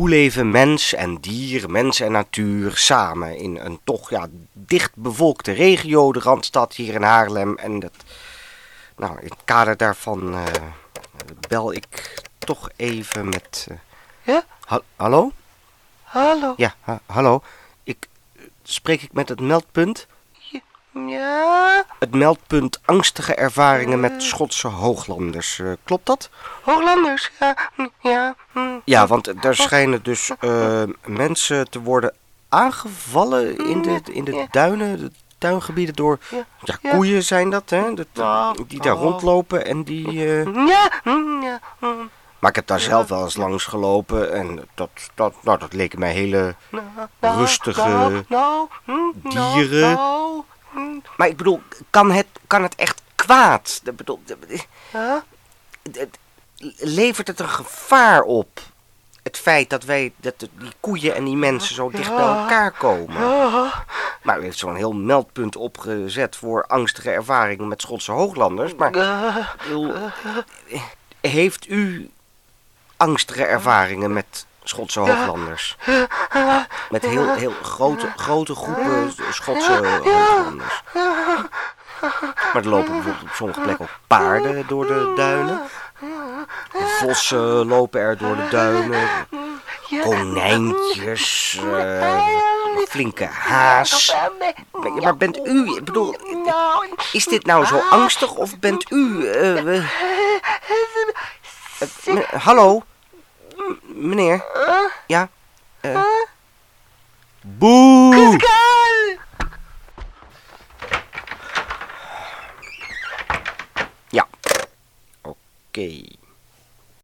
Hoe leven mens en dier, mens en natuur samen in een toch ja, dicht bevolkte regio, de Randstad hier in Haarlem. En dat, nou, in het kader daarvan eh, bel ik toch even met... eh, Ja? ha- hallo? Hallo. Ja, ha- hallo. Ik, eh, spreek ik met het meldpunt? Ja? Het meldpunt angstige ervaringen met Schotse hooglanders. eh, klopt dat? Hooglanders, ja. hm, Ja. hm. Ja, want er schijnen dus eh, mensen te worden aangevallen in de, in de duinen, de tuingebieden door Ja. koeien zijn dat, hè? Dat, die daar oh. rondlopen en die... eh, Ja, ja. Maar ik heb daar zelf wel eens langs gelopen en dat, dat, nou, dat leken mij hele... Nou, nou, Rustige nou, dieren. Maar ik bedoel, kan het, kan het echt kwaad? Ik bedoel, levert het een gevaar op? Het feit dat wij, dat die koeien en die mensen zo dicht bij elkaar komen. Ja. Maar u heeft zo'n heel meldpunt opgezet voor angstige ervaringen met Schotse hooglanders. Maar bedoel, heeft u angstige ervaringen met Schotse hooglanders? Met heel, heel grote, grote groepen Schotse hooglanders. Maar er lopen bijvoorbeeld op sommige plekken ook paarden door de duinen. Vossen lopen er door de duinen. Konijntjes. eh, flinke haas. Maar- bent u, ik bedoel, is dit nou zo angstig of bent u... eh, eh, hallo? Meneer? Ja? eh. Boe! Ja. Oké.